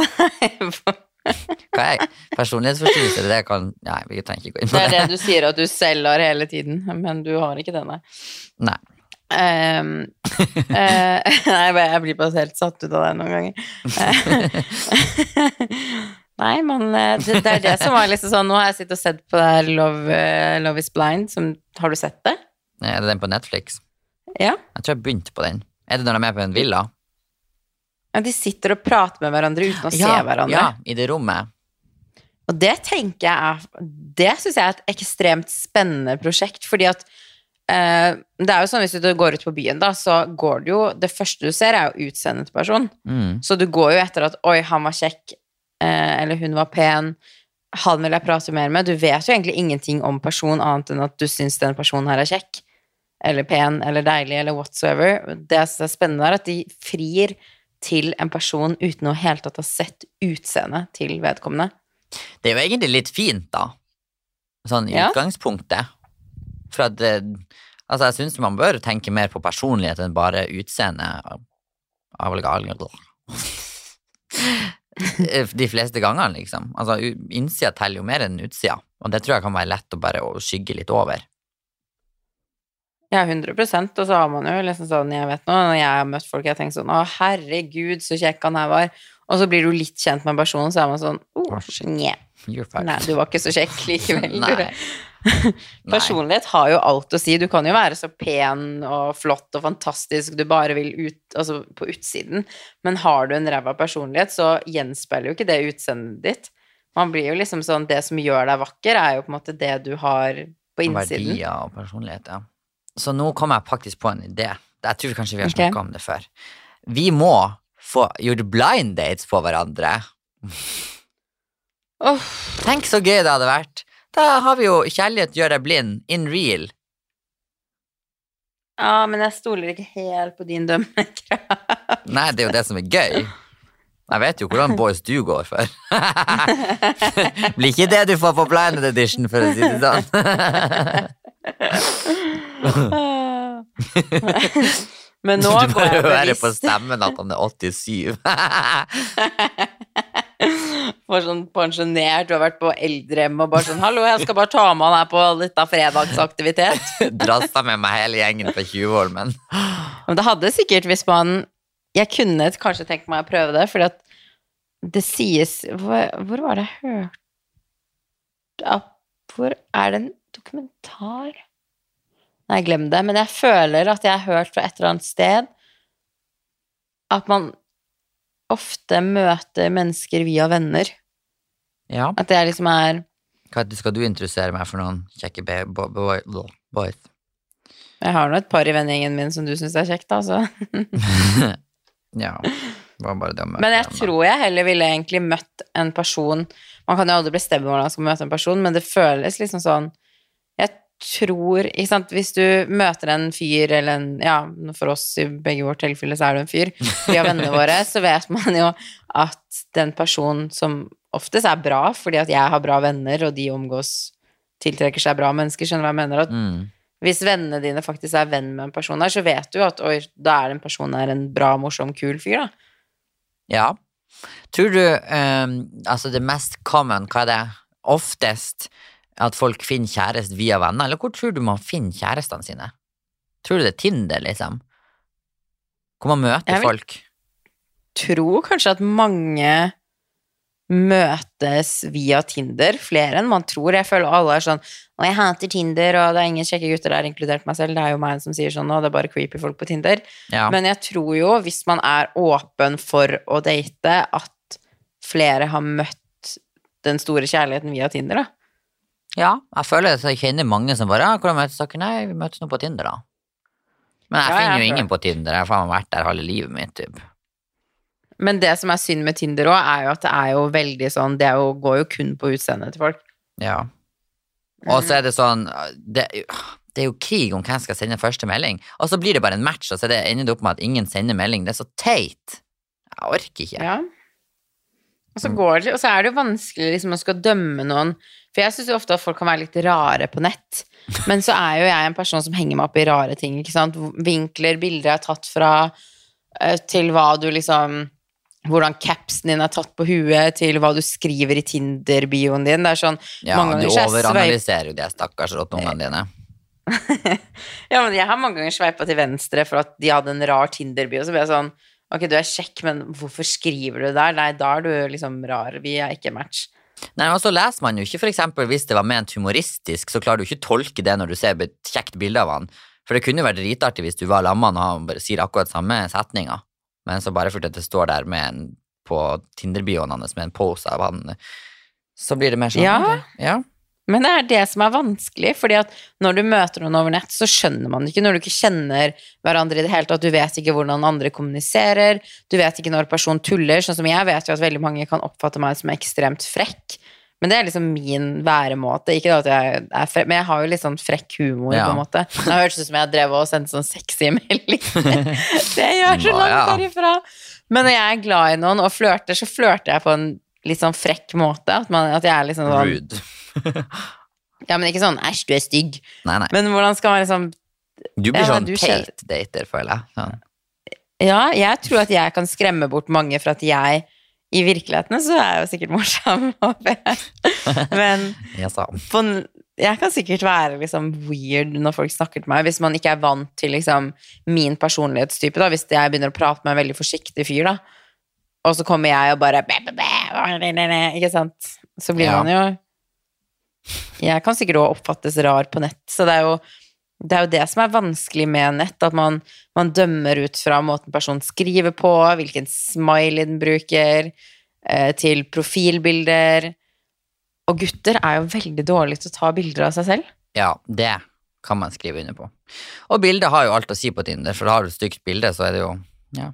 er personlighetsforstyrrelse? Det kan Nei, vi trenger ikke gå inn på Det er det. det du sier at du selv har hele tiden, men du har ikke det, nei. Nei. Ehm, eh, nei, jeg blir bare helt satt ut av det noen ganger. nei, men eh, det, det er det som var liksom sånn Nå har jeg sittet og sett på det her Love, eh, Love is Blind. Som, har du sett det? Er det den på Netflix? Ja. Jeg tror jeg begynte på den. Er det når de er med på en villa? Ja. De sitter og prater med hverandre uten å se hverandre. ja, i det rommet. Og det tenker jeg er Det syns jeg er et ekstremt spennende prosjekt, fordi at eh, Det er jo sånn hvis du går ut på byen, da, så går det jo Det første du ser, er jo utseendet til personen. Mm. Så du går jo etter at 'oi, han var kjekk', eh, eller 'hun var pen', han vil jeg prate mer med. Du vet jo egentlig ingenting om personen annet enn at du syns den personen her er kjekk, eller pen, eller deilig, eller whatsoever. Det som er spennende, er at de frir til en person uten å helt tatt ha sett utseendet til vedkommende. Det er jo egentlig litt fint, da. Sånn i Ja. utgangspunktet. For at det, Altså, jeg syns man bør tenke mer på personlighet enn bare utseende. De fleste gangene, liksom. Altså, innsida teller jo mer enn utsida, og det tror jeg kan være lett å bare skygge litt over. Ja, 100% Og så har man jo liksom sånn, jeg vet nå, når jeg har møtt folk, jeg har tenkt sånn Å, herregud, så kjekk han her var. Og så blir du litt kjent med personen, så er man sånn oh. Nei, du var ikke så kjekk likevel. Nei. Personlighet har jo alt å si. Du kan jo være så pen og flott og fantastisk du bare vil ut, altså på utsiden, men har du en ræva personlighet, så gjenspeiler jo ikke det utseendet ditt. Man blir jo liksom sånn Det som gjør deg vakker, er jo på en måte det du har på innsiden. Verdier og personlighet, ja. Så nå kom jeg faktisk på en idé. Jeg tror kanskje vi har snakka okay. om det før. Vi må få gjort blind dates på hverandre. Oh. Tenk så gøy det hadde vært. Da har vi jo Kjærlighet gjør deg blind in real. ja, men jeg stoler ikke helt på din dømmekraft. Nei, det er jo det som er gøy. Jeg vet jo hvordan boys du går for. Blir ikke det du får på blinded edition, for å si det sånn. Men nå du bare hører på stemmen at han er 87. for sånn pensjonert, du har vært på eldrehjem og bare sånn 'Hallo, jeg skal bare ta med han her på litt av fredagsaktivitet'. Drassa med meg hele gjengen fra Tjuvholmen. Men det hadde sikkert, hvis man Jeg kunne kanskje tenkt meg å prøve det, fordi at det sies Hvor, hvor var det jeg hørte Hvor er det en dokumentar? Nei, glem det. Men jeg føler at jeg har hørt fra et eller annet sted at man ofte møter mennesker via venner. Ja. At det liksom er Hva skal du introdusere meg for noen kjekke boys? Jeg har nå et par i vennegjengen min som du syns er kjekt, altså. Ja, bare det å møte Men jeg tror jeg heller ville egentlig møtt en person Man kan jo aldri bestemme hvordan man skal møte en person, men det føles liksom sånn tror ikke sant, Hvis du møter en fyr eller en Ja, for oss i begge vårt tilfelle så er du en fyr. Vi har vennene våre, så vet man jo at den personen som oftest er bra, fordi at jeg har bra venner, og de omgås tiltrekker seg bra mennesker, skjønner du hva jeg mener? At Mm. hvis vennene dine faktisk er venn med en person her, så vet du at oi, da er den personen her en bra, morsom, kul fyr, da. Ja. Tror du um, altså det mest common, hva er det, oftest at folk finner kjæreste via venner, eller hvor tror du man finner kjærestene sine? Tror du det er Tinder, liksom? Hvor man møter Jeg folk? tror kanskje at mange møtes via Tinder, flere enn man tror. Jeg føler alle er sånn 'Å, jeg hater Tinder, og det er ingen kjekke gutter der, inkludert meg selv'. Det er jo meg som sier sånn, og det er bare creepy folk på Tinder. Ja. Men jeg tror jo, hvis man er åpen for å date, at flere har møtt den store kjærligheten via Tinder, da. Ja, jeg føler at jeg kjenner mange som bare ja, 'Hvordan møtes dere?' Nei, vi møtes nå på Tinder, da. Men jeg Ja, finner jo ingen på Tinder. Jeg har vært der halve livet mitt, typ. Men det som er synd med Tinder òg, er jo at det er jo veldig sånn Det jo, går jo kun på utseendet til folk. Ja. Og så er det sånn det, det er jo krig om hvem skal sende første melding, og så blir det bare en match, og så det ender det opp med at ingen sender melding. Det er så teit. Jeg orker ikke. Ja. Og så, går det, og så er det jo vanskelig liksom, å skal dømme noen For jeg syns ofte at folk kan være litt rare på nett. Men så er jo jeg en person som henger meg opp i rare ting. ikke sant? Vinkler, bilder jeg har tatt fra, eh, til hva du liksom hvordan capsen din er tatt på huet, til hva du skriver i Tinder-bioen din. Det er sånn, Ja, mange du ganger jeg overanalyserer jo det, stakkars rottungene dine. Ja, men jeg har mange ganger sveipa til venstre for at de hadde en rar Tinder-bio. Så ble jeg sånn Ok, du er kjekk, men hvorfor skriver du der? Nei, da er du liksom rar. Vi er ikke match. Nei, og så leser man jo ikke for eksempel hvis det var ment humoristisk, så klarer du ikke tolke det når du ser et kjekt bilde av han. For det kunne jo vært dritartig hvis du var lamma og han bare sier akkurat samme setninga, men så bare fordi det står der med en på Tinder-bioen hans med en pose av han, så blir det mer sånn Ja. ja. Men det er det som er vanskelig, fordi at når du møter noen over nett, så skjønner man det ikke. Når du ikke kjenner hverandre i det hele tatt, du vet ikke hvordan andre kommuniserer, du vet ikke når personen tuller. Sånn som jeg vet jo at veldig mange kan oppfatte meg som ekstremt frekk. Men det er liksom min væremåte. Ikke at jeg er frekk, men jeg har jo litt sånn frekk humor, Ja. på en måte. Det hørtes ut som jeg drev og sendte sånn sexy melding. det gjør så langt herifra. Men når jeg er glad i noen og flørter, så flørter jeg på en litt sånn frekk måte. At, man, at jeg er liksom sånn Rude. ja, men ikke sånn 'æsj, du er stygg'. Nei, nei. Men hvordan skal man liksom Du blir sånn Tate-dater, føler jeg. Sånn. Ja, jeg tror at jeg kan skremme bort mange for at jeg I virkeligheten så er jeg jo sikkert morsom, håper jeg. Men på, jeg kan sikkert være liksom weird når folk snakker til meg, hvis man ikke er vant til liksom min personlighetstype, da. Hvis jeg begynner å prate med en veldig forsiktig fyr, da. Og så kommer jeg og bare bæ, bæ, bæ, Ikke sant? Så blir Ja. man jo Jeg kan sikkert også oppfattes rar på nett, så det er jo det er jo det som er vanskelig med nett, at man, man dømmer ut fra måten personen skriver på, hvilken smiley den bruker, eh, til profilbilder. Og gutter er jo veldig dårlige til å ta bilder av seg selv. Ja, det kan man skrive under på. Og bildet har jo alt å si på Tinder, for har du et stygt bilde, så er det jo ja,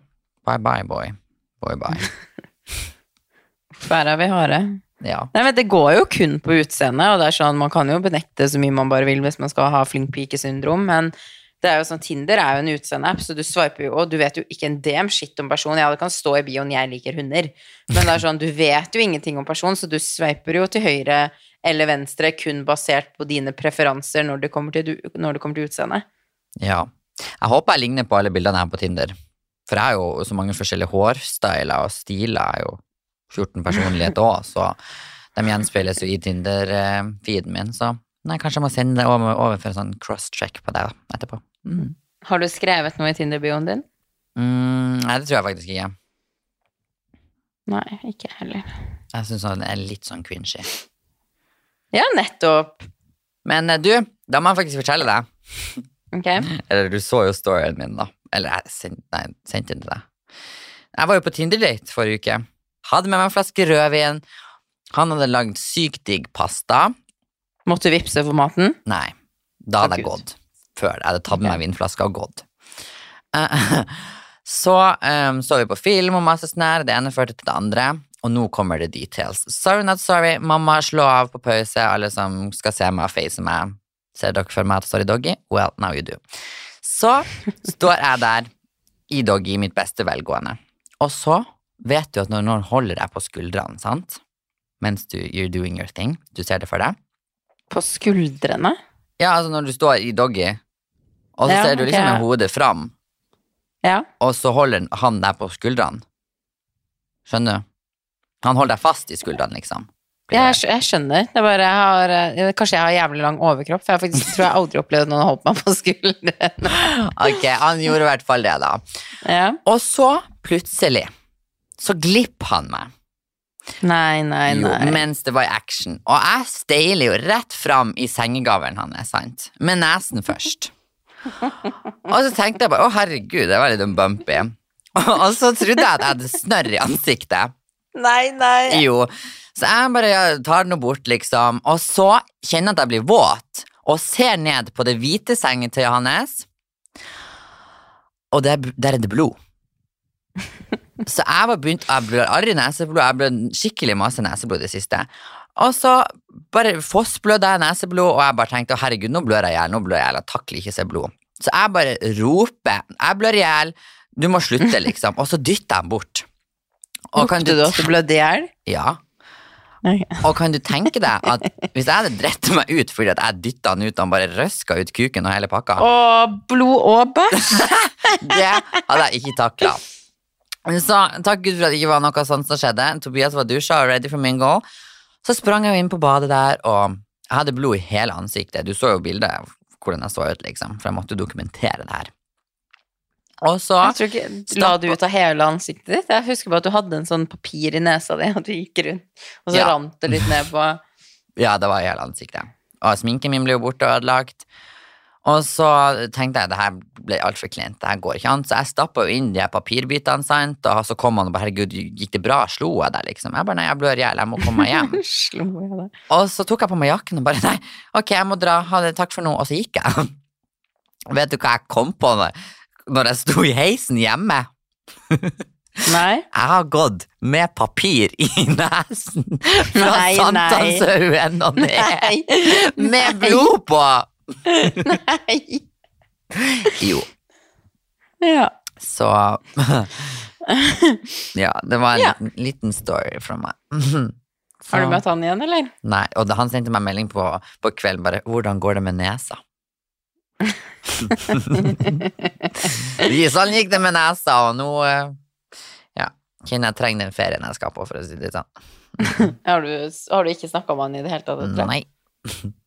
bye bye, boy. Boy bye. Hvorfor er vi harde? Ja. Nei, men Det går jo kun på utseendet, og det er sånn, man kan jo benekte så mye man bare vil hvis man skal ha flink pike-syndrom, men det er jo sånn, Tinder er jo en utseendeapp, så du swiper jo, og du vet jo ikke en dem skitt om personen. Ja, det kan stå i bioen 'jeg liker hunder', men det er sånn, du vet jo ingenting om personen, så du sveiper jo til høyre eller venstre kun basert på dine preferanser når det kommer til, du- når det kommer til utseende. ja. Jeg håper jeg ligner på alle bildene her på Tinder, for jeg har jo så mange forskjellige hårstyler og stiler. Er jo 14 personligheter òg, så de gjenspeiles jo i Tinder-feeden min, så nei, kanskje jeg må sende det over, over for en sånn cross-check på deg etterpå. Mm. Har du skrevet noe i Tinder-bioen din? Mm, nei, det tror jeg faktisk ikke. Nei, ikke heller. Jeg syns den er litt sånn cringy. Ja, nettopp. Men eh, du, da må jeg faktisk fortelle deg. Ok. Eller du så jo storyen min, da. Eller jeg sendte, nei, sendte den til deg. Jeg var jo på Tinder-date forrige uke. Hadde med meg en flaske rødvin. Han hadde lagd sykt digg pasta. Måtte du vippse for maten? Nei, da hadde jeg gått. Før. Jeg hadde tatt med meg vinflaska og gått. Så um, så vi på film og masse snær. Det ene førte til det andre. Og nå kommer det details. Sorry, not sorry. Mamma, slå av på pause. Alle som skal se meg og face meg. Ser dere for meg at Sorry Doggy? Well, now you do. Så står jeg der i doggy i mitt beste velgående. Og så vet du at når noen holder deg på skuldrene, sant? Mens du, you're doing your thing, du ser det for deg, På skuldrene? ja, altså når du står i doggy, og så Ja, ser du liksom okay. hodet fram, Ja. og så holder han deg på skuldrene. Skjønner du? Han holder deg fast i skuldrene, liksom. Jeg, jeg skjønner. Det bare jeg har, eh, Kanskje jeg har jævlig lang overkropp, for jeg faktisk, tror jeg aldri opplevde noen holdt meg på skuldrene. Ok, han gjorde i hvert fall det, da. Ja. Og så, plutselig, så glipp han meg. Nei, nei, Jo, nei. mens det var i action. Og jeg steiler jo rett fram i sengegavlen hans, sant? Med nesen først. Og så tenkte jeg bare, å herregud, det var litt bumpy. Og så trodde jeg at jeg hadde snørr i ansiktet. Nei, nei. Jo, så jeg bare tar den bort, liksom. Og så kjenner jeg at jeg blir våt, og ser ned på det hvite sengetøyet hans. Og der, der er det blod. Så jeg var begynt Jeg ble aldri neseblod, jeg ble skikkelig masse neseblod i det siste. Og så bare fossblødde jeg neseblod, og jeg bare tenkte å herregud, nå blør jeg i hjel, nå blør jeg i jeg takler ikke se blod. Så jeg bare roper, jeg blør i hjel, du må slutte, liksom. Og så dytter jeg den bort. Og kan Lukter du at du blødde i hjel? ja. Okay. Og kan du tenke deg at hvis jeg hadde dritt meg ut fordi at jeg dytta han ut og han bare røska ut kuken og hele pakka, Å, blod og bæsj. det hadde jeg ikke takla. Så takk Gud for at det ikke var noe sånt som skjedde. Tobias var dusja og ready for mingo. Så sprang jeg jo inn på badet der, og jeg hadde blod i hele ansiktet. Du så jo bildet av hvordan jeg så ut, liksom, for jeg måtte dokumentere det her. Og så ikke La du ut av hele ansiktet ditt? Jeg husker bare at du hadde en sånn papir i nesa di, og du gikk rundt, og så Ja. rant det litt ned på Ja, det var i hele ansiktet. Og sminken min ble jo borte og ødelagt. Og så tenkte jeg det her ble altfor kleint, det her går ikke an. Så jeg stappa jo inn de her papirbitene, sant, og så kom han og bare herregud, gikk det bra, slo jeg deg, liksom? Jeg bare nei, jeg blør i hjel, jeg må komme meg hjem. Slo jeg deg? Og så tok jeg på meg jakken og bare nei, ok, jeg må dra, ha det, takk for nå, og så gikk jeg. Vet du hva jeg kom på når, når jeg sto i heisen hjemme? Nei? Jeg har gått med papir i nesen fra. Sankthanshaugen og ned. Med blod på! Nei. Jo, Ja. så Ja, det var en Ja. liten, liten story fra meg. Har du Så- møtt han igjen, eller? Nei, og da- han sendte meg melding på, på kvelden bare 'Hvordan går det med nesa?' Sånn gikk det med nesa, og nå eh, Ja, kjenner jeg trenger den ferien jeg skal på, for å si det sånn. Har du, har du ikke snakka om han i det hele tatt? etter det? Nei.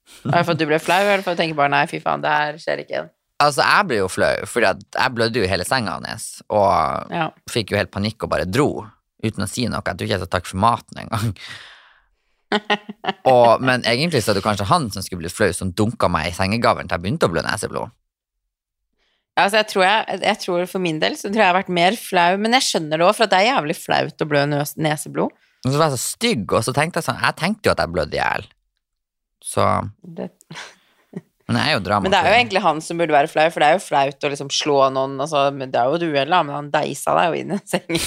Er det for at du ble flau, eller for å tenke bare nei, fy faen, det her skjer ikke igjen? Altså, jeg ble jo flau, for jeg blødde jo hele senga hans, og Ja. fikk jo helt panikk og bare dro, uten å si noe. Jeg tror ikke jeg sa takk for maten engang. og, men egentlig så er det kanskje han som skulle blitt flau, som dunka meg i sengegavlen til jeg begynte å blø neseblod. Altså, jeg tror, jeg, jeg tror For min del så tror jeg jeg har vært mer flau, men jeg skjønner det òg, for at det er jævlig flaut å blø neseblod. Og så var jeg så stygg, og så tenkte jeg sånn Jeg tenkte jo at jeg blødde i hjel. Så Det, Men jeg er jo drama. men det er jo egentlig han som burde være flau, for det er jo flaut å liksom slå noen. Altså, men det er jo duell, da, men han deisa deg jo inn i en seng.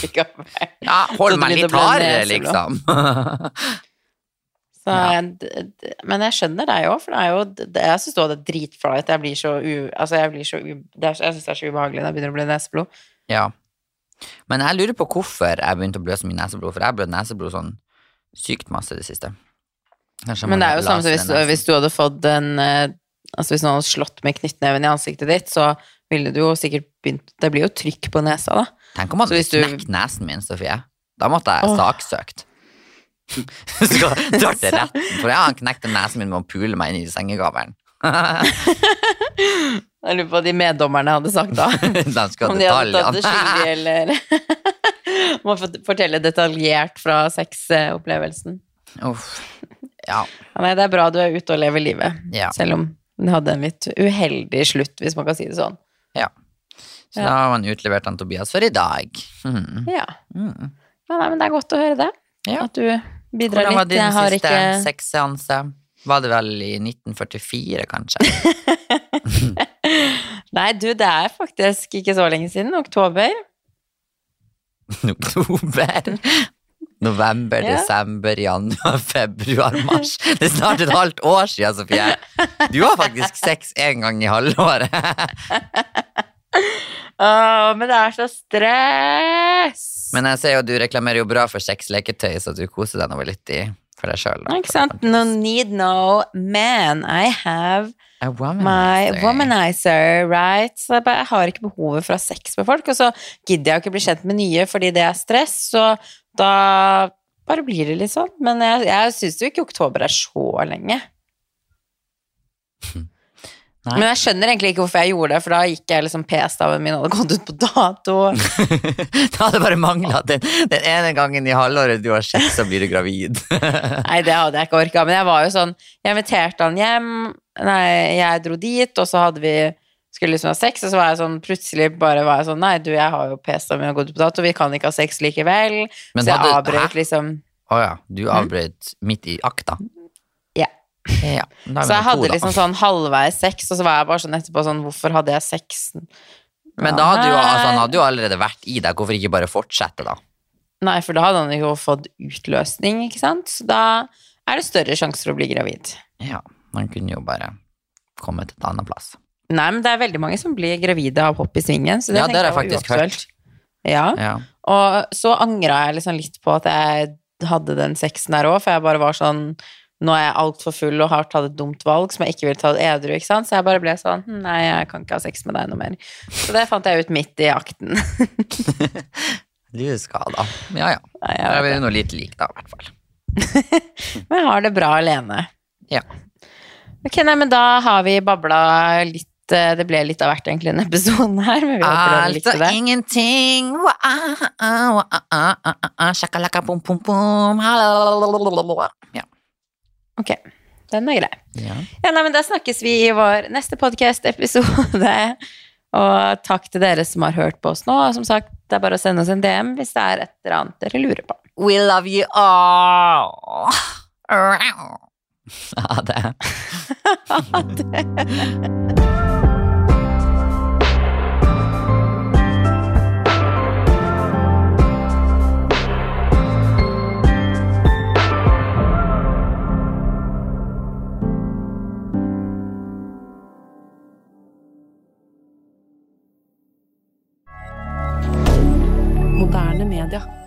Ja, hold meg litt hard hardere, liksom. Så, Ja. men jeg skjønner deg òg, for det er jo det, Jeg syns òg det er dritflaut. Jeg blir så u... Altså, jeg blir så u... Det er, jeg syns det er så ubehagelig når jeg begynner å bli neseblod. ja. Men jeg lurer på hvorfor jeg begynte å blø så mye neseblod, for jeg har blødd neseblod sånn sykt masse i det siste. Kanskje Men det er jo samme som hvis, hvis du hadde fått en eh, Altså hvis noen hadde slått med knyttneven i ansiktet ditt, så ville du jo sikkert begynt Det blir jo trykk på nesa, da. Tenk om han hadde knekt du- nesen min, Sofie. Da måtte jeg Åh. saksøkt. så dra til retten, for ja, han knekte nesen min med å pule meg inn i sengegaveren. Jeg lurer på hva de meddommerne hadde sagt da. De Om de hadde tatt det skyldig, eller Må fortelle detaljert fra sexopplevelsen. Uff. Ja. Ja, nei, det er bra du er ute og lever livet, Ja. selv om den hadde en litt uheldig slutt, hvis man kan si det sånn. Så da har man utlevert han Tobias for i dag. Mm. Ja. Mm. ja nei, men det er godt å høre det. Ja. At du bidrar Hvordan var litt. din Jeg har siste ikke sexseanse? Var det vel i 1944, kanskje? Nei, du, det er faktisk ikke så lenge siden. Oktober. Oktober? November, Ja. desember, januar, februar, mars. Det er snart et halvt år siden, Sofie. Du har faktisk sex én gang i halvåret. Åh, men det er så stress! Men jeg ser jo du reklamerer jo bra for sexleketøy, så du koser deg nå litt i for deg sjøl. Ikke sant? No need no man. I have my womanizer, right? Så jeg, bare, jeg har ikke behovet for å ha sex med folk, og så gidder jeg ikke bli kjent med nye fordi det er stress, så da bare blir det litt sånn. Men jeg, jeg syns jo ikke oktober er så lenge. Nei. Men jeg skjønner egentlig ikke hvorfor jeg gjorde det, for da gikk jeg liksom P-staven min hadde gått ut på dato. det hadde bare mangla den, den ene gangen i halvåret du har sett, så blir du gravid. Nei, det hadde jeg ikke orka. Men jeg var jo sånn Jeg inviterte han hjem. Nei, jeg dro dit, og så hadde vi skulle liksom ha sex, og så var jeg sånn plutselig bare var jeg sånn Nei, du, jeg har jo min har gått ut på dato, vi kan ikke ha sex likevel. Men så jeg avbrøt liksom Å ja, du avbrøt midt i akta? Ja. ja. Så jeg hadde liksom sånn halvveis sex, og så var jeg bare sånn etterpå sånn Hvorfor hadde jeg sex? Men da hadde jo, altså, han hadde jo allerede vært i deg, hvorfor ikke bare fortsette, da? Nei, for da hadde han jo fått utløsning, ikke sant? Så da er det større sjanse for å bli gravid. Ja, man kunne jo bare komme til et annet plass. Nei, men det er veldig mange som blir gravide av hopp i svingen, så det Ja, det har jeg var faktisk uaktuelt. Ja. Ja. Og så angra jeg liksom litt på at jeg hadde den sexen der òg, for jeg bare var sånn Nå er jeg altfor full og har tatt et dumt valg som jeg ikke vil ta edru, ikke sant, så jeg bare ble sånn «Hm, Nei, jeg kan ikke ha sex med deg noe mer. Så det fant jeg ut midt i akten. Du er skada. Ja, ja. Nei, Da er vi det. litt like, da, i hvert fall. Men jeg har det bra alene. Ja. Ok, nei, men da har vi babla litt Det ble litt av hvert, egentlig, denne episoden her, men vi håper dere likte og det. ingenting. Ah, ah, Shakalaka, pom, pom, pom. Ja. Ok, den er grei. ja. Ja, nei, men da snakkes vi i vår neste podcast-episode. Og takk til dere som har hørt på oss nå. Som sagt, det er bare å sende oss en DM hvis det er et eller annet dere lurer på. We love you all. Ha det. Ha det. moderne media.